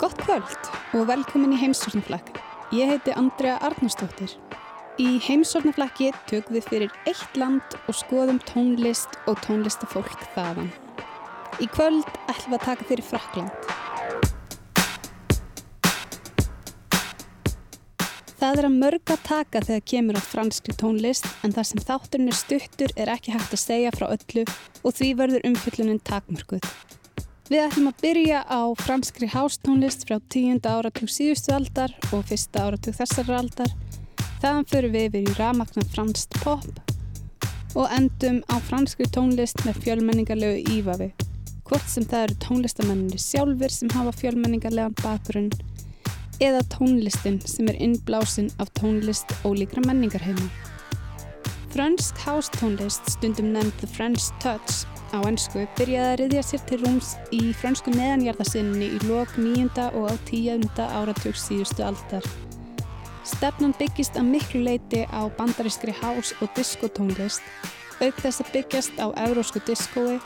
Gott kvöld og velkomin í heimsornaflakk. Ég heiti Andrea Arnarsdóttir. Í heimsornaflakki tökum við fyrir eitt land og skoðum tónlist og tónlistafólk þaðan. Í kvöld ætlum við að taka fyrir Frakland. Það er að mörg að taka þegar kemur á franskri tónlist en þar sem þátturinn er stuttur er ekki hægt að segja frá öllu og því verður umfyllunin takmörguð. Við ætlum að byrja á franskri hástónlist frá tíunda áratug síðustu aldar og fyrsta áratug þessari aldar. Þaðan fyrir við yfir í ramagnar franskt pop og endum á franskri tónlist með fjölmenningarlegu ífavi. Hvort sem það eru tónlistamennir sjálfur sem hafa fjölmenningarlegan bakgrunn eða tónlistin sem er innblásin af tónlist ólíkra menningarheima. Fransk hástónlist stundum nefnd The French Touch á ennsku byrjaði að riðja sér til rúms í fransku neðanjarðarsinni í lok nýjunda og á tíunda áratug síðustu aldar. Stefnan byggist að miklu leiti á bandarískri hás- og diskotónlist, auk þess að byggjast á eurósku diskói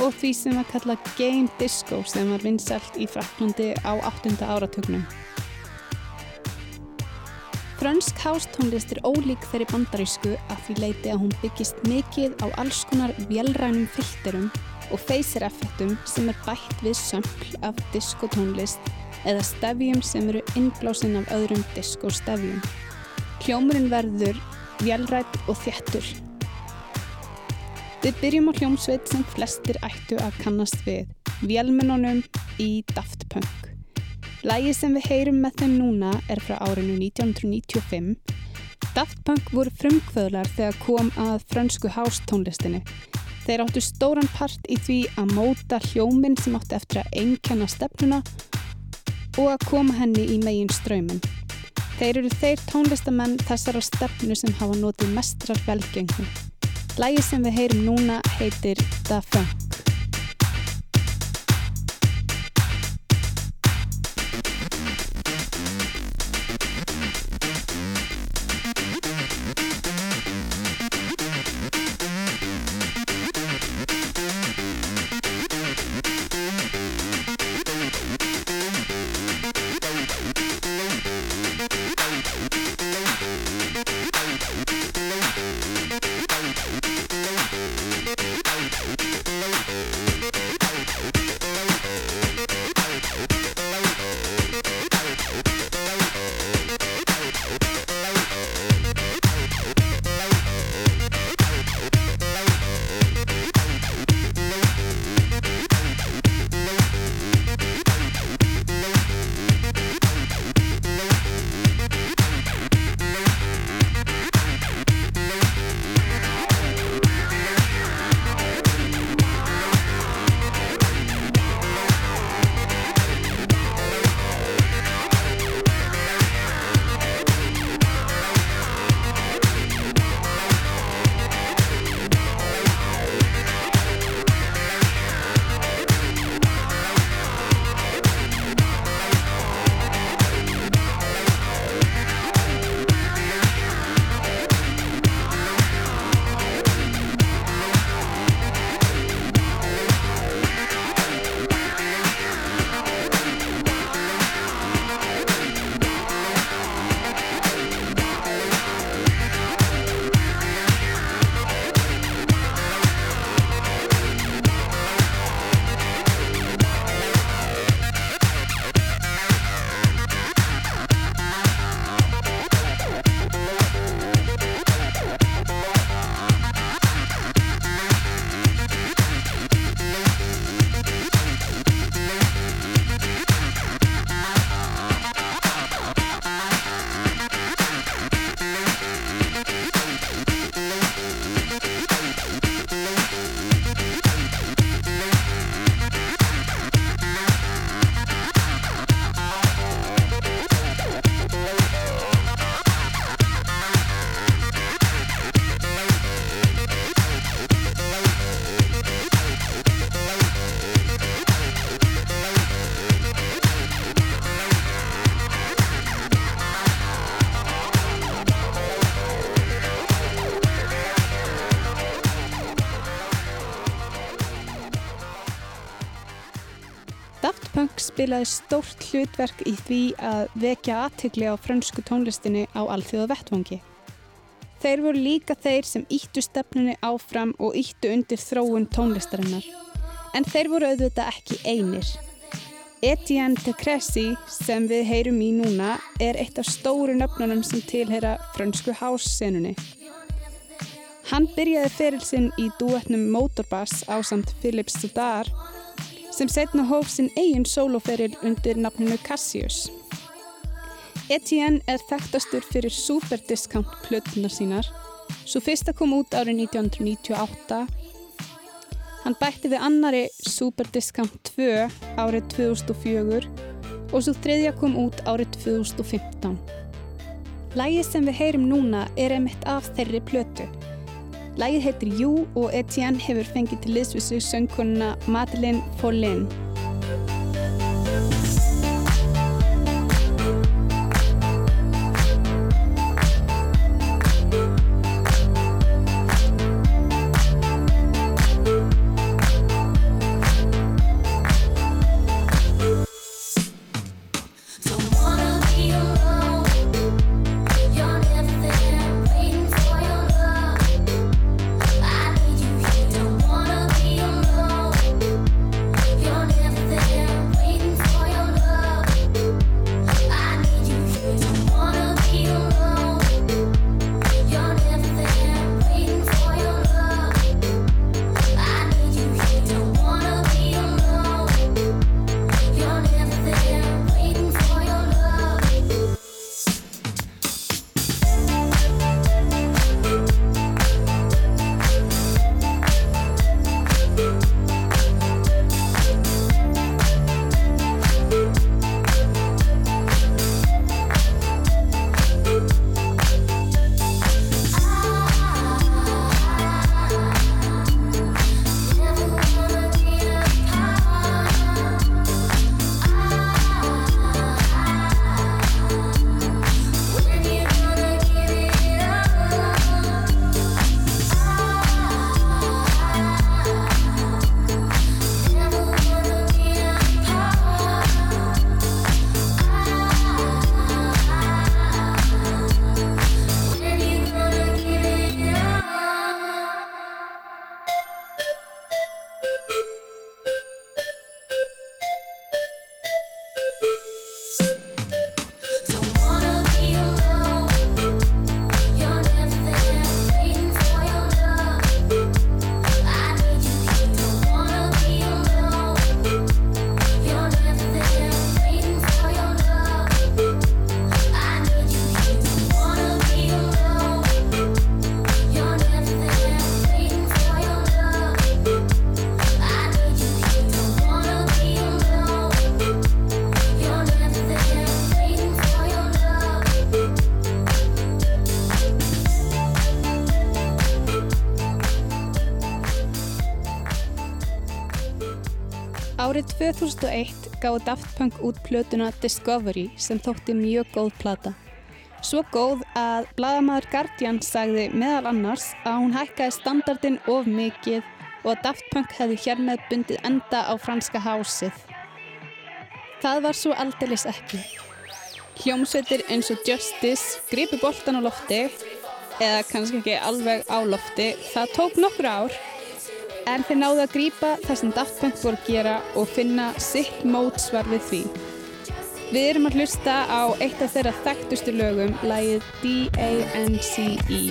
og því sem að kalla game disco sem var vinsalt í Fraklandi á 8. áratugnum. Frönsk hástónlist er ólík þeirri bandarísku að því leiti að hún byggist mikið á alls konar velrænum filterum og feysir-effektum sem er bætt við sömpl af diskotónlist eða stefjum sem eru innblásinn af öðrum diskostefjum. Hljómurinn verður velrætt og þjættur. Við byrjum á hljómsveit sem flestir ættu að kannast við, velmennunum í Daft Punk. Lægi sem við heyrum með þeim núna er frá árinu 1995. Daft Punk voru frumkvöðlar þegar kom að fransku hástónlistinni. Þeir áttu stóran part í því að móta hljóminn sem áttu eftir að einnkenna stefnuna og að koma henni í megin ströyminn. Þeir eru þeir tónlistamenn þessara stefnu sem hafa notið mestrar velgengum. Lægi sem við heyrum núna heitir Da Funk. Spilaði stórt hlutverk í því að vekja aðtökli á frönsku tónlistinni á alþjóða vettvangi. Þeir voru líka þeir sem íttu stefnunni áfram og íttu undir þróun tónlistarinnar. En þeir voru auðvitað ekki einir. Etienne de Cressy sem við heyrum í núna er eitt af stóru nöfnunum sem tilhera frönsku hássenunni. Hann byrjaði ferilsinn í duetnum Motorbass á samt Philips Soudar sem setna hóf sinn eigin soloferil undir nafninu Cassius. Etienne er þekktastur fyrir Superdiscount plötunar sínar, svo fyrsta kom út árið 1998. Hann bætti við annari Superdiscount 2 árið 2004 og svo þriðja kom út árið 2015. Lægið sem við heyrim núna er einmitt af þeirri plötu Lægið heitir Jú og Etienne hefur fengið til liðsvísu söngkonuna Madeleine Follin. 2001 gáði Daft Punk út plötuna Discovery sem þótti mjög góð plata. Svo góð að bladamæður Guardian sagði meðal annars að hún hækkaði standardin of mikið og að Daft Punk hefði hér með bundið enda á franska hásið. Það var svo aldeilis ekki. Hljómsveitir eins og Justice gripi boltan á lofti, eða kannski ekki alveg á lofti, það tók nokkur ár en þeir náðu að grýpa það sem Daft Punk voru að gera og finna sitt mótsvar við því. Við erum að hlusta á eitt af þeirra þekktustu lögum, lægið D-A-N-C-E.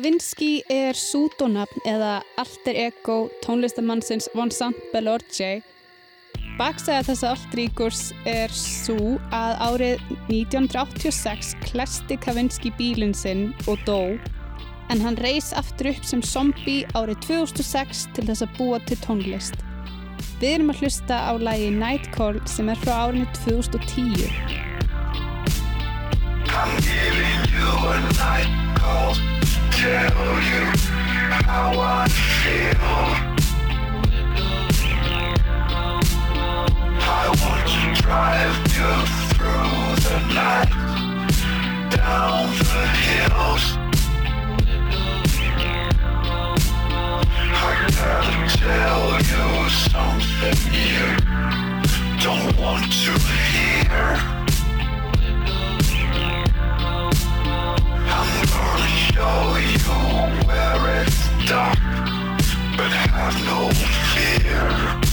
Kavinsky er sútonafn eða alter ego tónlistamannsins Vincent Bellorge. Baksæða þessa egos er svo að árið 1986 klesti Kavinsky bílinn sinn og dó en hann reys aftur upp sem zombie árið 2006 til þess að búa til tónlist. Við erum að hlusta á lægi Nightcall sem er frá árinu 2010. I'm giving you a night call tell you how I feel. I want to drive you through the night, down the hills. I gotta tell you something you don't want to hear. Show you where it's dark, but have no fear.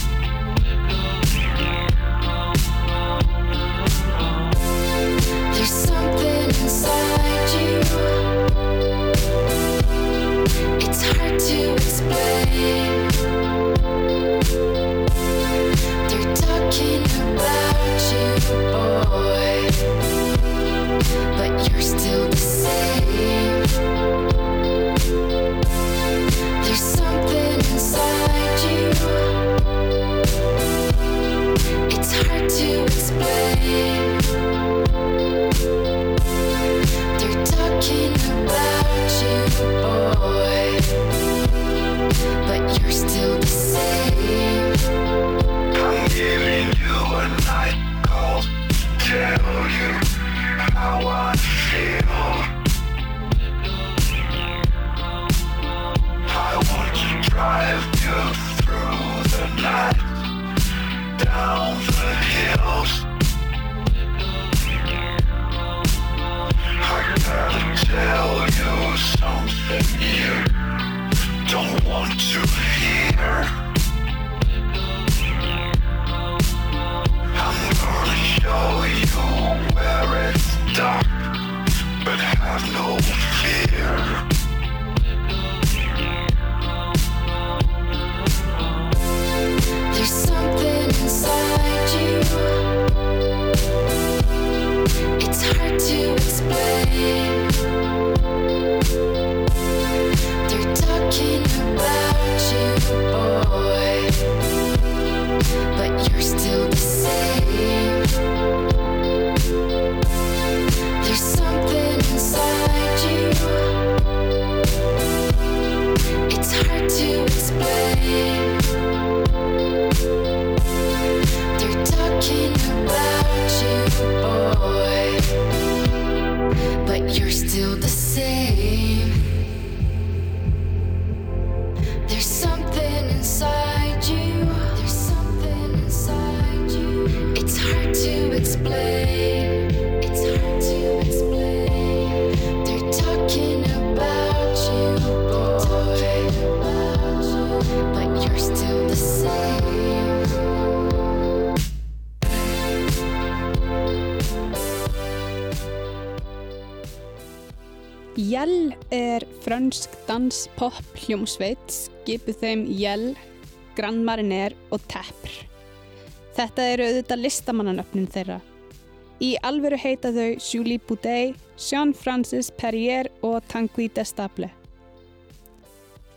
Hljómsveit, skipu þeim Jell, Grand Marinier og Tepr. Þetta eru auðvitað listamannanöfnin þeirra. Í alveru heita þau Julie Boudet, Jean-Francis Perrier og Tanguy Destable.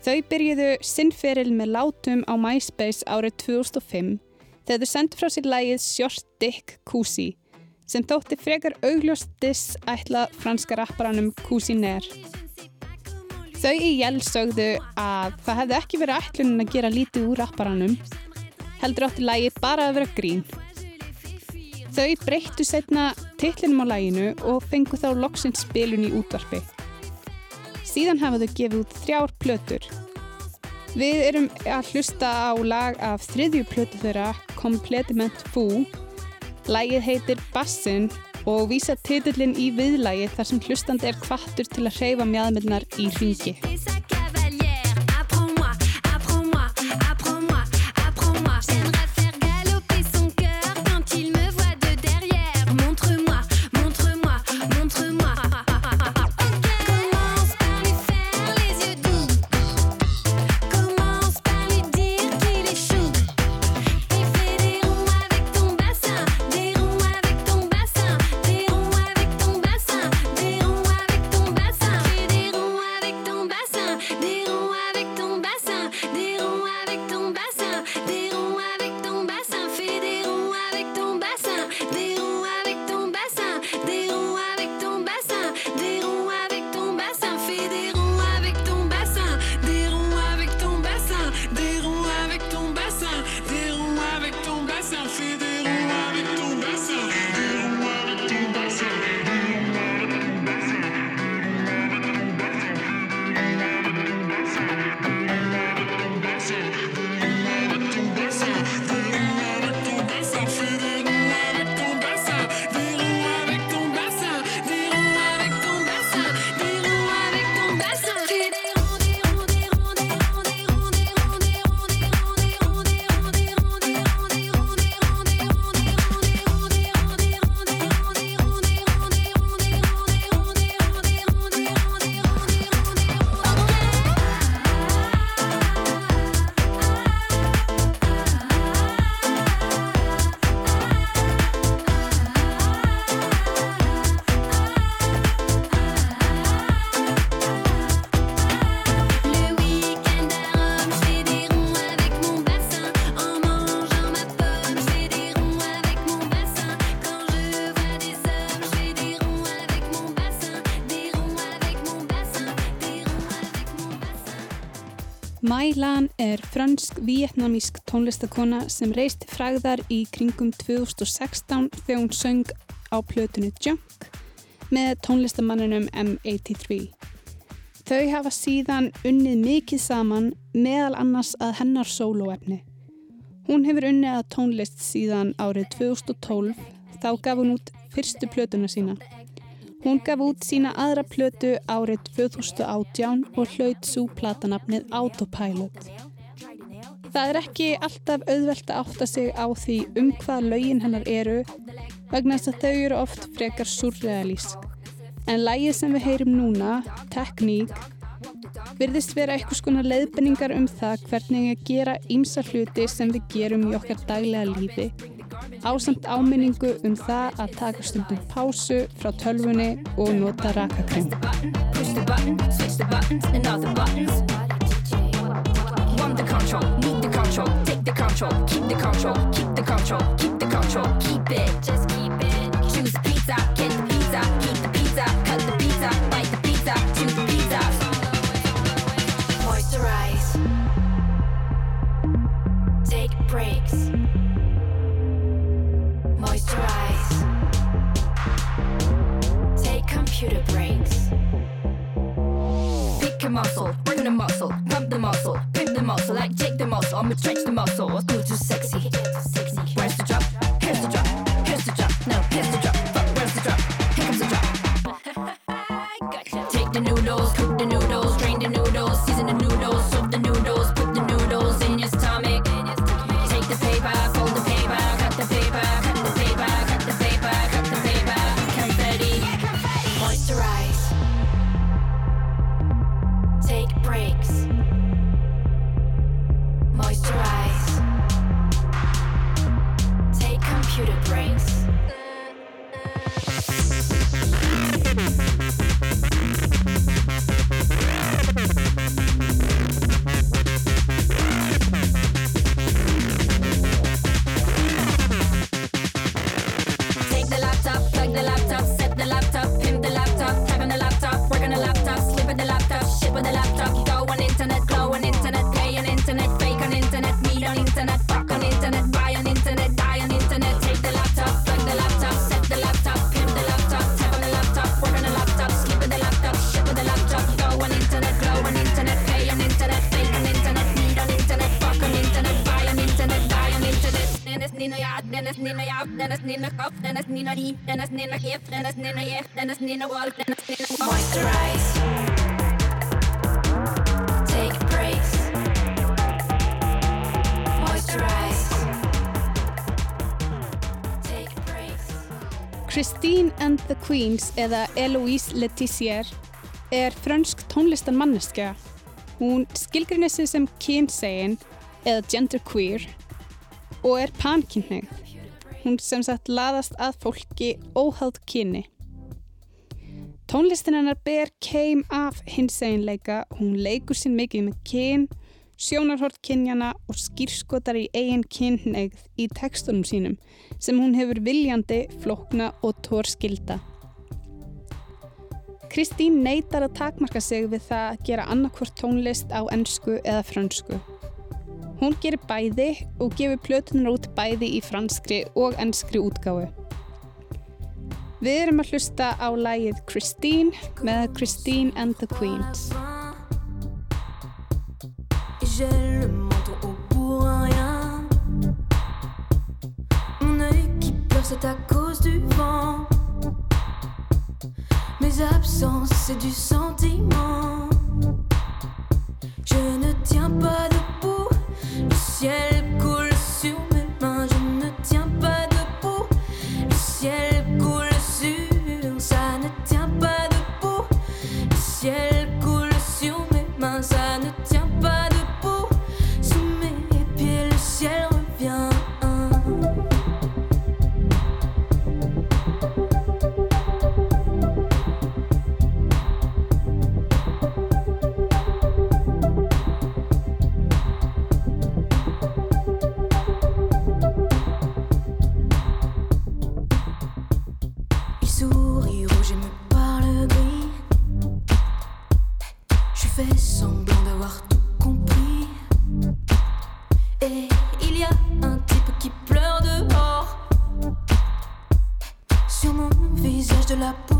Þau byrjuðu sinnferil með látum á MySpace árið 2005 þegar þau sendu frá sér lægið Short Dick Cousy sem þótti frekar augljóstis ætla franska rapparanum Cousinér. Þau í Jell sögðu að það hefði ekki verið ætlunin að gera lítið úr rapparanum, heldur átti lægi bara að vera grín. Þau breyttu setna tillinum á læginu og fengu þá loksins spilun í útvarpi. Síðan hafa þau gefið út þrjár plötur. Við erum að hlusta á lag af þriðju plötu þeirra, Completiment Foo, Lægið heitir Bassin og vísa titillin í viðlægi þar sem hlustandi er kvartur til að hreyfa mjadmyndnar í hringi. Mai Lan er fransk-vietnamísk tónlistakona sem reist fræðar í kringum 2016 þegar hún söng á plötunni Junk með tónlistamanninum M83. Þau hafa síðan unnið mikið saman meðal annars að hennar sólóefni. Hún hefur unnið að tónlist síðan árið 2012, þá gaf hún út fyrstu plötuna sína. Hún gaf út sína aðra plötu árið 2018 og hlaut svo platanafnið Autopilot. Það er ekki alltaf auðvelt að átta sig á því um hvað laugin hennar eru vegna þess að þau eru oft frekar surrealísk. En lægið sem við heyrum núna, Tekník, virðist vera eitthvað skona leiðbenningar um það hvernig að gera ímsa hluti sem við gerum í okkar daglega lífi ásamt áminningu um það að taka stundum pásu frá tölfunni og nota rakakrem. Choose pizza, get the pizza, keep the pizza, computer breaks. Pick a muscle, bring the muscle, pump the muscle, pimp the muscle, like Jake the muscle. I'ma stretch the muscle, or do too sexy. Nina die, Dennis Nina Gift, Dennis Nina yeah, Dennis Nina Wolf, Dennis Nina Wolf. Moisturize. Take breaks. Moisturize. Take breaks. Christine and the Queens eða Eloise Letizier er frönsk tónlistan manneskja. Hún skilgrinni sig sem kynsegin eða genderqueer og er pankynneigð. Hún sem sagt laðast að fólki óháð kyni. Tónlistin hennar ber keim af hinseginleika, hún leikur sín mikið með kyn, sjónarhort kynjana og skýrskotar í eigin kynneigð í tekstunum sínum sem hún hefur viljandi, flokna og tórskilda. Kristín neytar að takmarka sig við það að gera annarkvort tónlist á ennsku eða fransku. Hún gerir bæði og gefur plötunar út bæði í franskri og ennskri útgáfu. Við erum að hlusta á lægið Christine með Christine and the Queens. C'est à cause du vent. Mes absences, c'est du sentiment. Je ne tiens pas debout. Ciel coule sur mes mains. Je ne tiens pas debout. Le ciel coule sur. Ça ne tient pas debout. Le ciel fait semblant d'avoir tout compris. Et il y a un type qui pleure dehors. Sur mon visage de la peau.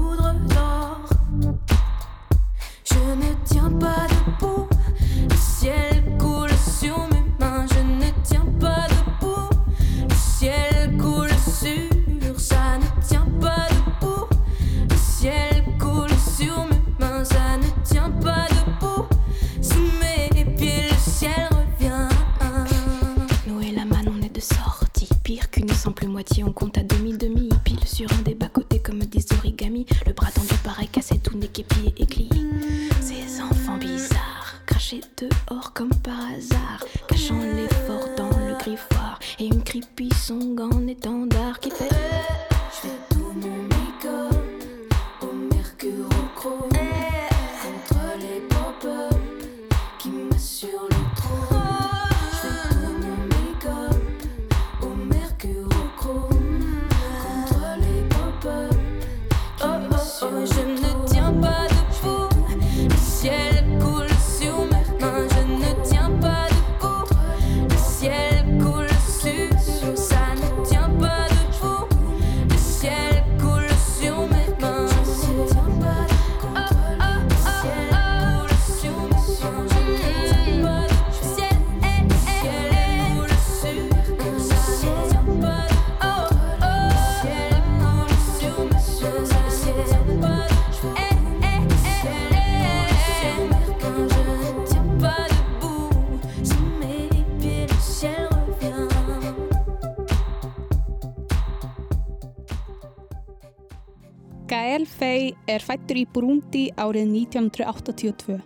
Er fættur í Burundi árið 1982.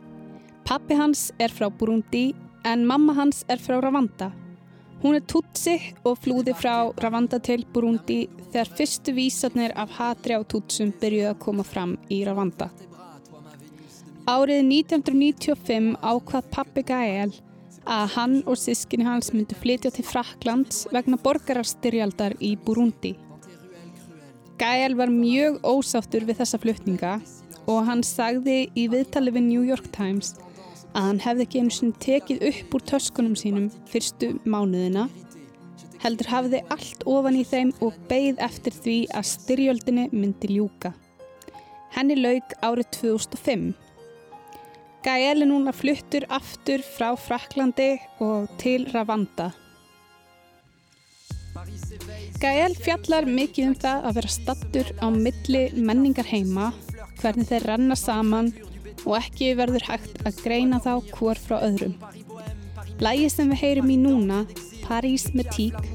Pappi hans er frá Burundi en mamma hans er frá Ravanda. Hún er tutsi og flúði frá Ravanda til Burundi þegar fyrstu vísarnir af hatri á tutsum byrjuði að koma fram í Ravanda. Árið 1995 ákvað pappi Gael að hann og sískinni hans myndu flytja til Fraklands vegna borgarastyrjaldar í Burundi. Gael var mjög ósáttur við þessa flutninga og hann sagði í viðtali við New York Times að hann hefði ekki einu sinni tekið upp úr töskunum sínum fyrstu mánuðina heldur hafði allt ofan í þeim og beigð eftir því að styrjöldinni myndi ljúka. Henni lauk árið 2005. Gael er núna fluttur aftur frá Fraklandi og til Ravanda. Gael fjallar mikið um það að vera stattur á milli menningar heima, hvernig þeir renna saman og ekki verður hægt að greina þá hvor frá öðrum. Lægi sem við heyrum í núna, París með tík,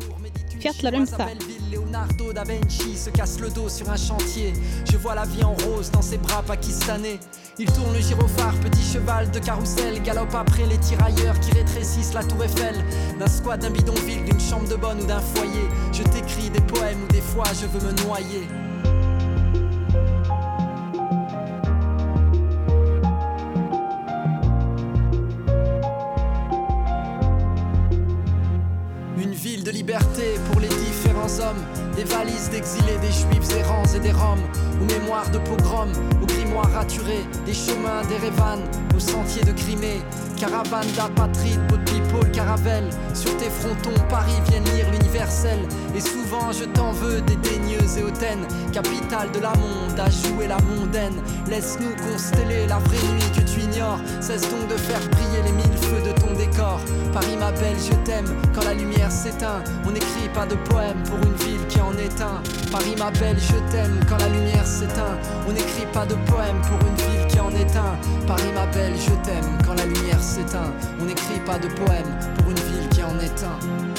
fjallar um það. Leonardo da Vinci se casse le dos sur un chantier. Je vois la vie en rose dans ses bras pakistanais. Il tourne le gyrophare, petit cheval de carrousel, galope après les tirailleurs qui rétrécissent la tour Eiffel. D'un squat, d'un bidonville, d'une chambre de bonne ou d'un foyer. Je t'écris des poèmes ou des fois je veux me noyer. Des valises d'exilés, des juifs errants et des roms, aux mémoires de pogroms, aux grimoires raturés, des chemins, des révanes, aux sentiers de Crimée, caravane d'apatrides, peau de people, caravelle, sur tes frontons, Paris viennent lire l'universel, et souvent je t'en veux, des daigneuses et hautaines, capitale de la monde, à jouer la mondaine, laisse-nous consteller la vraie nuit que tu ignores, cesse donc de faire briller les mille feux de ton décor, Paris ma belle, je t'aime, quand la lumière s'éteint, on n'écrit pas de poème pour une ville qui en est un. Paris ma belle, je t'aime, quand la lumière s'éteint, on n'écrit pas de poème pour une ville qui en est un. Paris ma belle, je t'aime, quand la lumière s'éteint, on n'écrit pas de poème pour une ville qui en est un.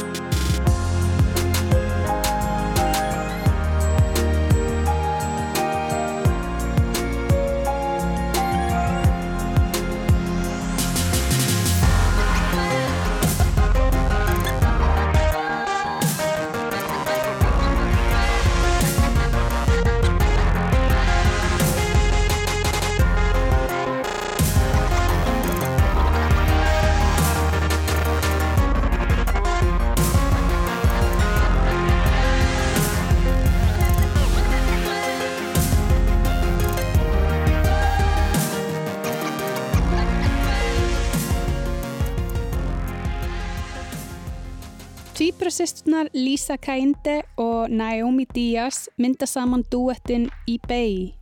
Tvíbrasisturnar Lisa Kainde og Naomi Díaz mynda saman duettin eBay.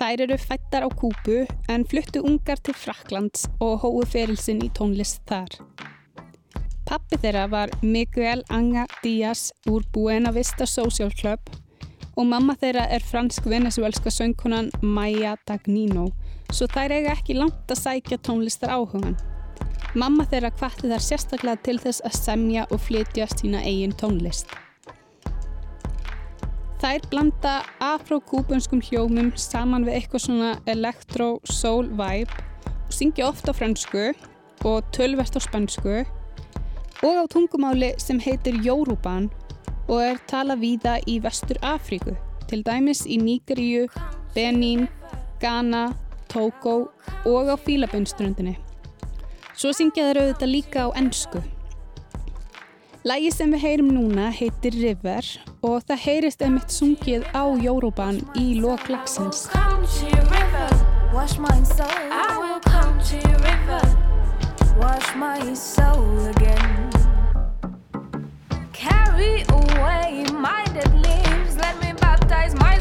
Þær eru fættar á Kúbu en fluttu ungar til Fraklands og hóu ferilsinn í tónlist þar. Pappi þeirra var Miguel Anga Díaz úr Buena Vista Social Club og mamma þeirra er fransk-venezuelska söngkonan Maya Dagnino svo þær eiga ekki langt að sækja tónlistar áhugan. Mamma þeirra hvatti þar sérstaklega til þess að semja og flytja sína eigin tónlist. Þær blanda afro-kúbunskum hljómum saman við eitthvað svona electro-soul vibe syngja oft á fransku og tölvert á spansku og á tungumáli sem heitir Jóruban og er tala víða í Vestur Afríku, til dæmis í Nígeríu, Benín, Ghana, Togo og á Fílabunströndinni. Svo syngja þeir auðvitað líka á ennsku. Lægi sem við heyrum núna heitir River og það heyrist einmitt sungið á Jóruban í loklagsins. Wash my soul. I will come to your river. Wash my soul again. Carry away my dead leaves. Let me baptize my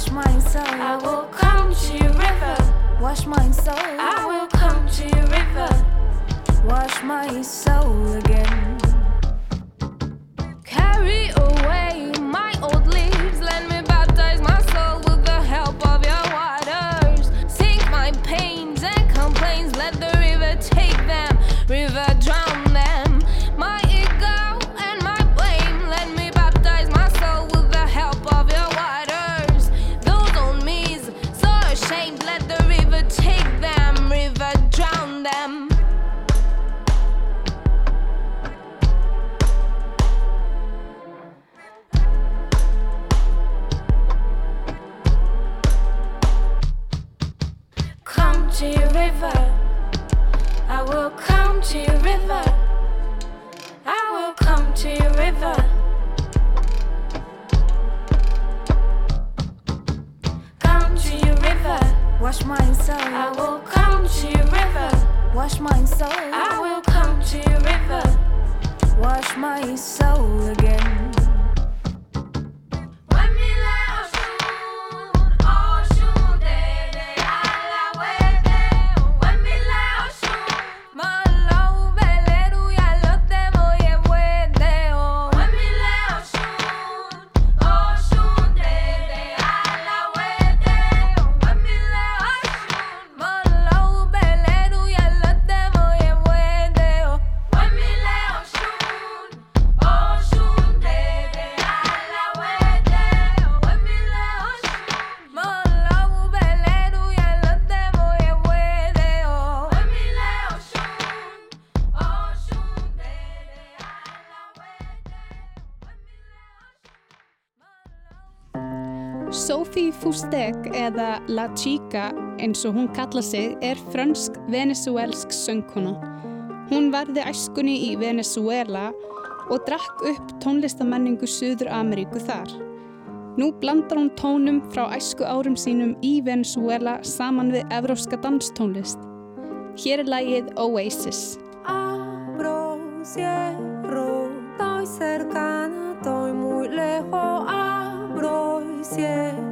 Wash my soul. I will come to your river. Wash my soul. I will come to your river. Wash my soul again. Carry away Sophie Fustek eða La Chica eins og hún kalla sig er frönsk-venezuelsk söngkona. Hún varði æskunni í Venezuela og drakk upp tónlistamenningu Suður Ameríku þar. Nú blandar hún tónum frá æsku árum sínum í Venezuela saman við evrópska danstónlist. Hér er lagið Oasis. Abro, cierro, Abro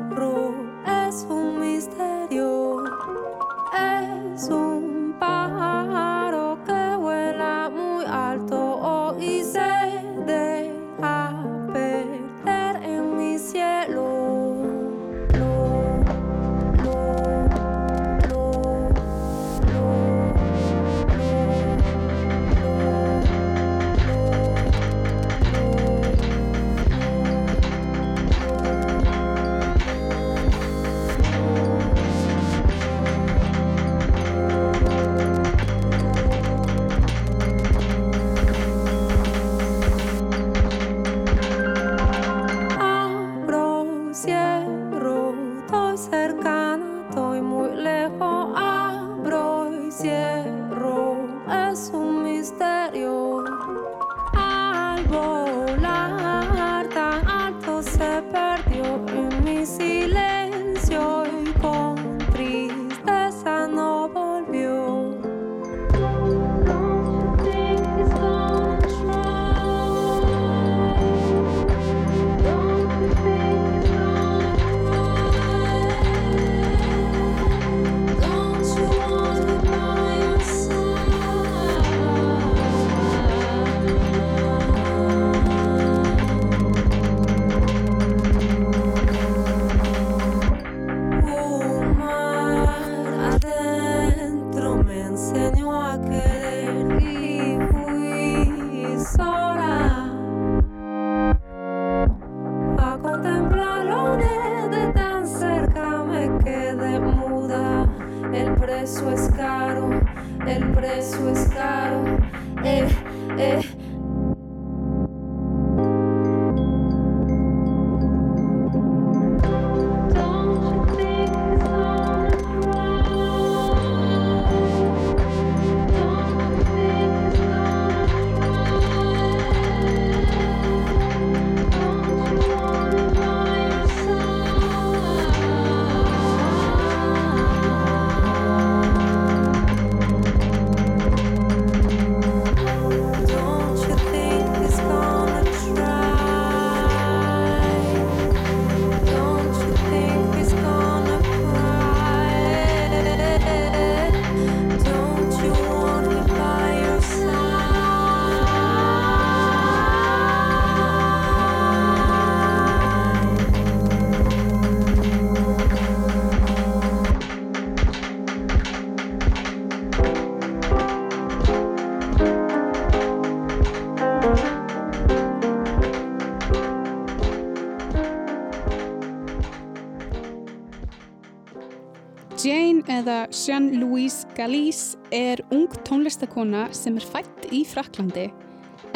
Jean-Louise Galise er ung tónlistakona sem er fætt í Fraklandi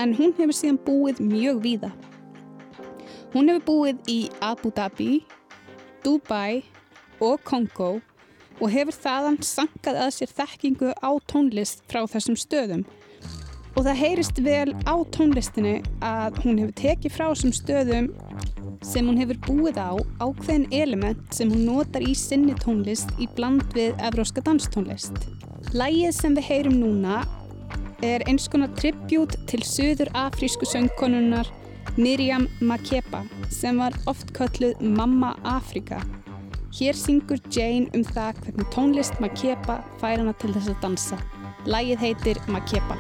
en hún hefur síðan búið mjög víða. Hún hefur búið í Abu Dhabi, Dubai og Kongo og hefur þaðan sankað að sér þekkingu á tónlist frá þessum stöðum. Og það heyrist vel á tónlistinni að hún hefur tekið frá þessum stöðum sem hún hefur búið á ákveðin element sem hún notar í sinni tónlist í bland við evróska danstónlist. Lægið sem við heyrum núna er eins konar tribut til söður afrísku söngkonunnar Miriam Makeba sem var oft kölluð Mamma Afrika. Hér syngur Jane um það hvernig tónlist Makeba fær hana til þess að dansa. Lægið heitir Makeba.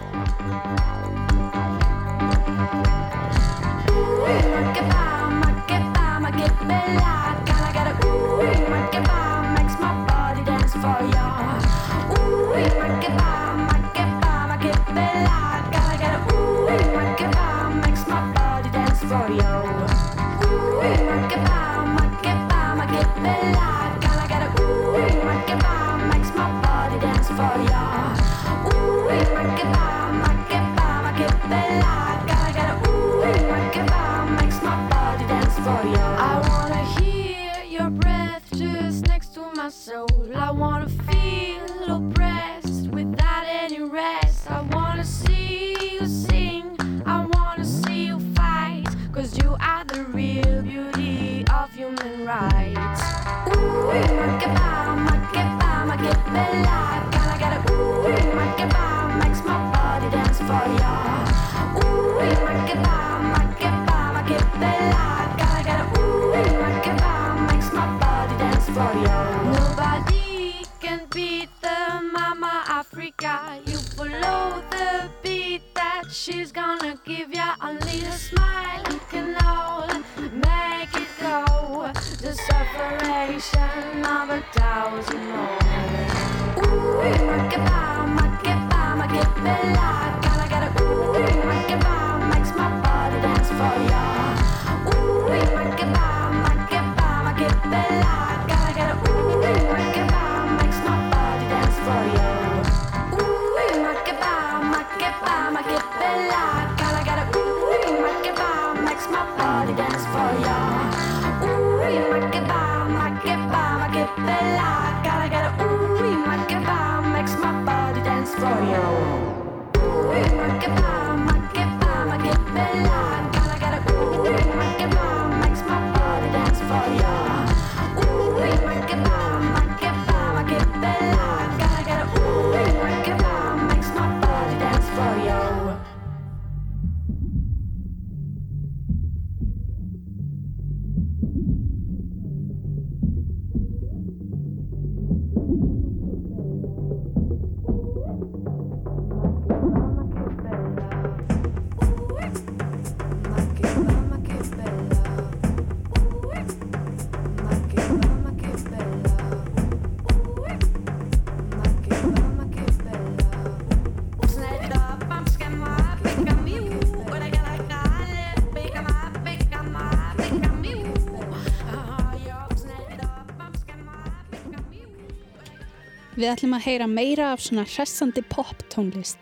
Við ætlum að heyra meira af svona hressandi pop tónlist.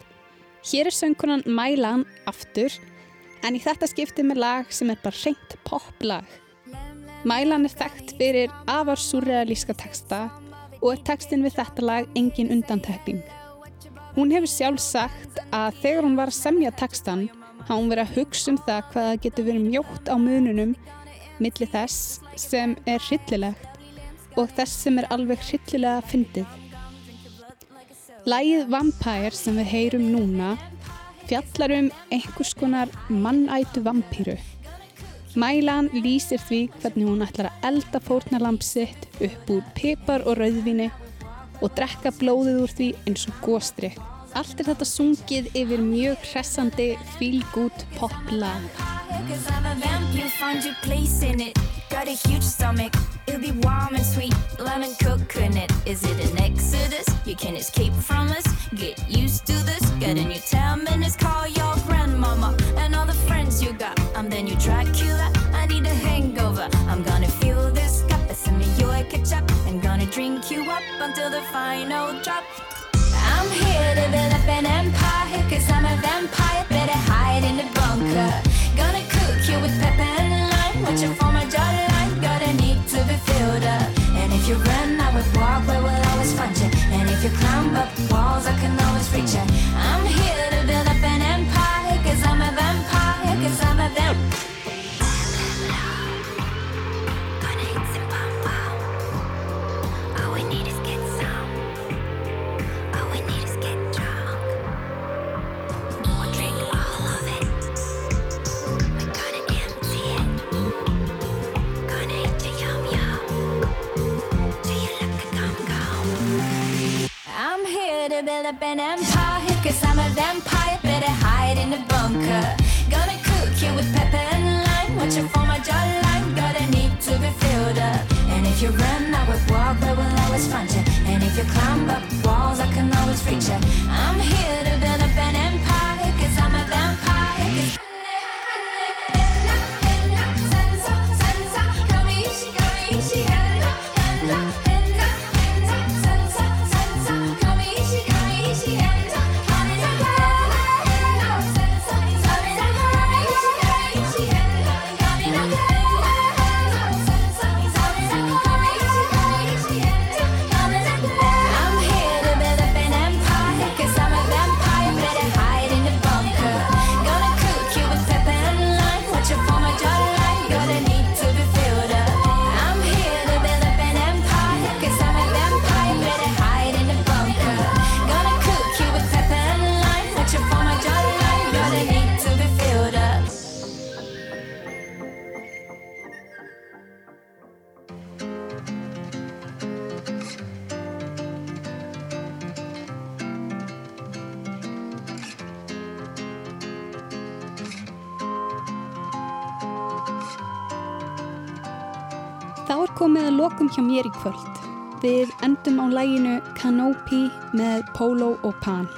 Hér er söngkunan Mælan aftur, en í þetta skipti með lag sem er bara reynt pop lag. Mælan er þekkt fyrir afar surrealíska texta og er textin við þetta lag engin undantekning. Hún hefur sjálf sagt að þegar hún var að semja textan hafa hún verið að hugsa um það hvað það getur verið mjótt á mununum milli þess sem er hryllilegt og þess sem er alveg hryllilega fyndið. Lægið Vampire sem við heyrum núna fjallar um einhvers konar mannætu vampýru. Mælan lýsir því hvernig hún ætlar að elda fórnalamp sitt upp úr pipar og rauðvini og drekka blóðið úr því eins og góstri. Allt er þetta sungið yfir mjög hressandi feel-good pop-lag. Cause I'm Got a huge stomach, it'll be warm and sweet. Lemon coconut, is it an exodus? You can escape from us, get used to this. Got a new 10 minutes, call your grandmama and all the friends you got. I'm the new Dracula, I need a hangover. I'm gonna feel this cup, it's some of your ketchup. And gonna drink you up until the final drop. I'm here to build up an empire, cause I'm a vampire, better hide in the bunker. Gonna watching for my jawline, gotta need to be filled up. And if you run, I would walk, where will always find you. And if you climb up walls, I can always reach you. I'm here vampire, better hide in the bunker. Gonna cook you with pepper and lime, Watch watching for my jawline, gotta need to be filled up. And if you run, I will walk, but will always find you. And if you climb up walls, I can always reach you. I'm here komið að lokum hjá mér í kvöld. Við endum á læginu Canopy með Polo og Pan.